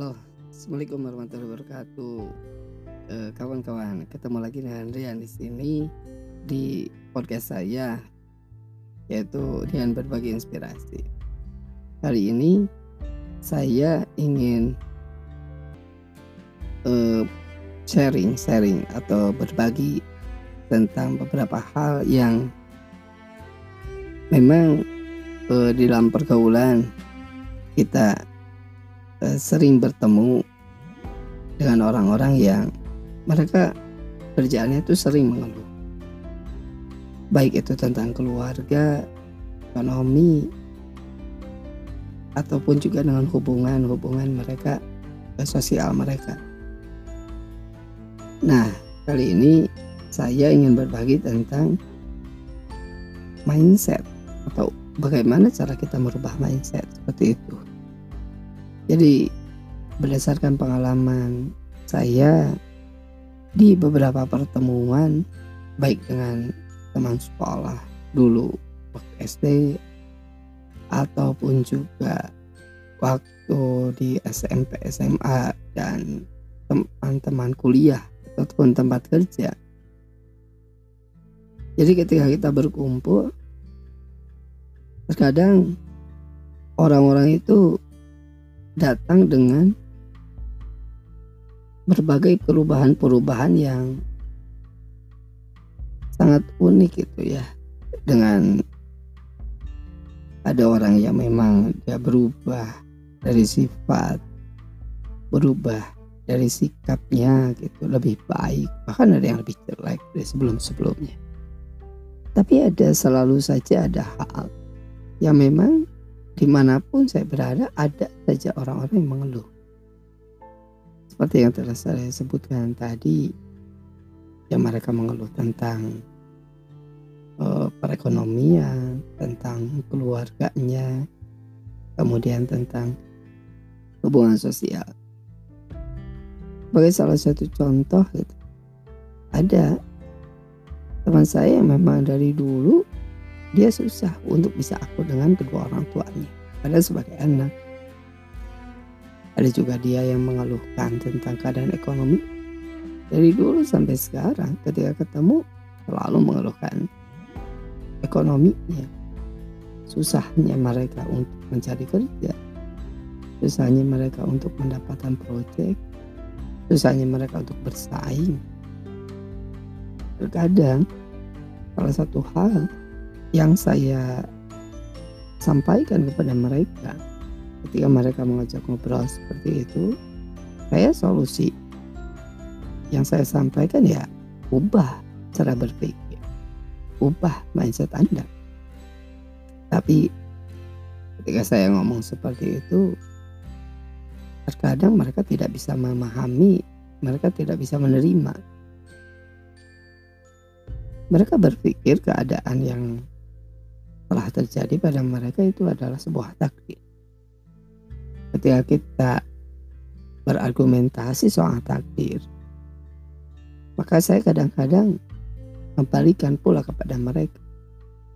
Assalamualaikum warahmatullahi wabarakatuh. Eh, kawan-kawan, ketemu lagi dengan Rian di sini di podcast saya yaitu Rian berbagi inspirasi. Kali ini saya ingin eh, sharing-sharing atau berbagi tentang beberapa hal yang memang eh, di dalam pergaulan kita sering bertemu dengan orang-orang yang mereka kerjaannya itu sering mengeluh. Baik itu tentang keluarga ekonomi ataupun juga dengan hubungan-hubungan mereka ke sosial mereka. Nah kali ini saya ingin berbagi tentang mindset atau bagaimana cara kita merubah mindset seperti itu jadi berdasarkan pengalaman saya di beberapa pertemuan baik dengan teman sekolah dulu waktu SD ataupun juga waktu di SMP SMA dan teman-teman kuliah ataupun tempat kerja. Jadi ketika kita berkumpul terkadang orang-orang itu datang dengan berbagai perubahan-perubahan yang sangat unik gitu ya. Dengan ada orang yang memang dia berubah dari sifat berubah dari sikapnya gitu lebih baik bahkan ada yang lebih jelek dari sebelum-sebelumnya. Tapi ada selalu saja ada hal yang memang di mana pun saya berada ada saja orang-orang yang mengeluh. Seperti yang telah saya sebutkan tadi yang mereka mengeluh tentang uh, perekonomian tentang keluarganya kemudian tentang hubungan sosial. Sebagai salah satu contoh gitu, ada teman saya yang memang dari dulu dia susah untuk bisa akur dengan kedua orang tuanya padahal sebagai anak ada juga dia yang mengeluhkan tentang keadaan ekonomi. Dari dulu sampai sekarang ketika ketemu selalu mengeluhkan ekonominya. Susahnya mereka untuk mencari kerja. Susahnya mereka untuk mendapatkan proyek. Susahnya mereka untuk bersaing. Terkadang salah satu hal yang saya sampaikan kepada mereka ketika mereka mengajak ngobrol seperti itu saya solusi yang saya sampaikan ya ubah cara berpikir ubah mindset anda. Tapi ketika saya ngomong seperti itu terkadang mereka tidak bisa memahami mereka tidak bisa menerima. Mereka berpikir keadaan yang telah terjadi pada mereka itu adalah sebuah takdir. Ketika kita berargumentasi soal takdir maka saya kadang-kadang membalikan pula kepada mereka.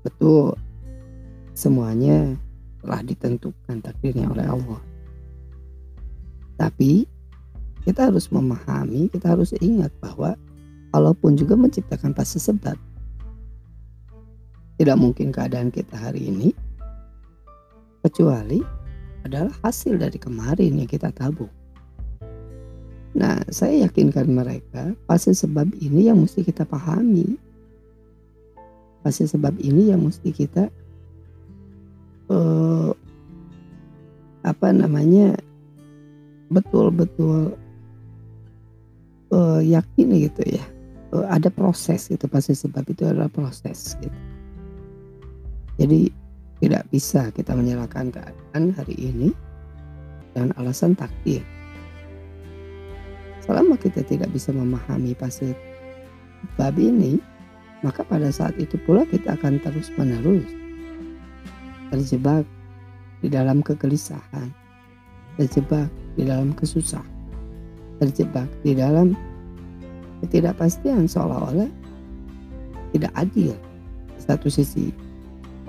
Betul semuanya telah ditentukan takdirnya oleh Allah. Tapi kita harus memahami kita harus ingat bahwa Allah pun juga menciptakan pasti sebab tidak mungkin keadaan kita hari ini kecuali adalah hasil dari kemarin yang kita tabung. Nah, saya yakinkan mereka pasti sebab ini yang mesti kita pahami. Pasti sebab ini yang mesti kita uh, apa namanya betul-betul uh, yakin gitu ya. Uh, ada proses itu pasti sebab itu adalah proses gitu. Jadi tidak bisa kita menyalahkan keadaan hari ini dengan alasan takdir. Selama kita tidak bisa memahami pasti bab ini, maka pada saat itu pula kita akan terus menerus terjebak di dalam kegelisahan, terjebak di dalam kesusahan, terjebak di dalam ketidakpastian seolah-olah tidak adil. Satu sisi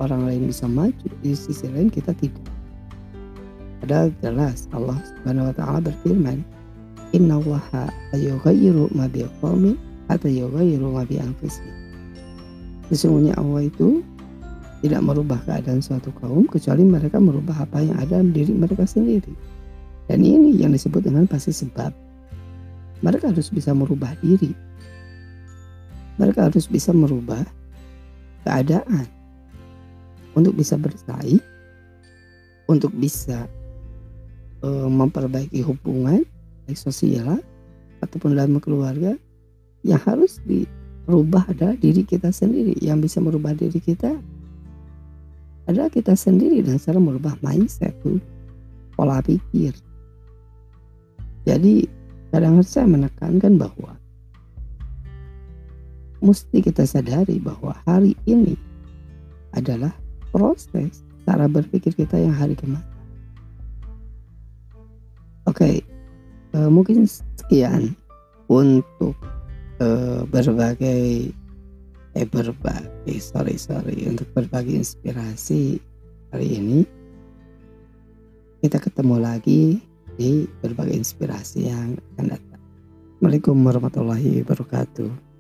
orang lain bisa maju di sisi lain kita tidak padahal jelas Allah subhanahu wa ta'ala berfirman Inna waha ayughayyiru ma biqawmin atau yughayyiru ma bi Sesungguhnya Allah itu tidak merubah keadaan suatu kaum kecuali mereka merubah apa yang ada dalam diri mereka sendiri. Dan ini yang disebut dengan pasti sebab. Mereka harus bisa merubah diri. Mereka harus bisa merubah keadaan untuk bisa bersaing, untuk bisa e, memperbaiki hubungan baik sosial ataupun dalam keluarga yang harus dirubah adalah diri kita sendiri. Yang bisa merubah diri kita adalah kita sendiri dan cara merubah mindset pola pikir. Jadi kadang saya menekankan bahwa mesti kita sadari bahwa hari ini adalah proses cara berpikir kita yang hari kemarin. Oke, okay, uh, eh, mungkin sekian untuk uh, berbagai eh berbagai sorry sorry untuk berbagi inspirasi hari ini kita ketemu lagi di berbagai inspirasi yang akan datang. Assalamualaikum warahmatullahi wabarakatuh.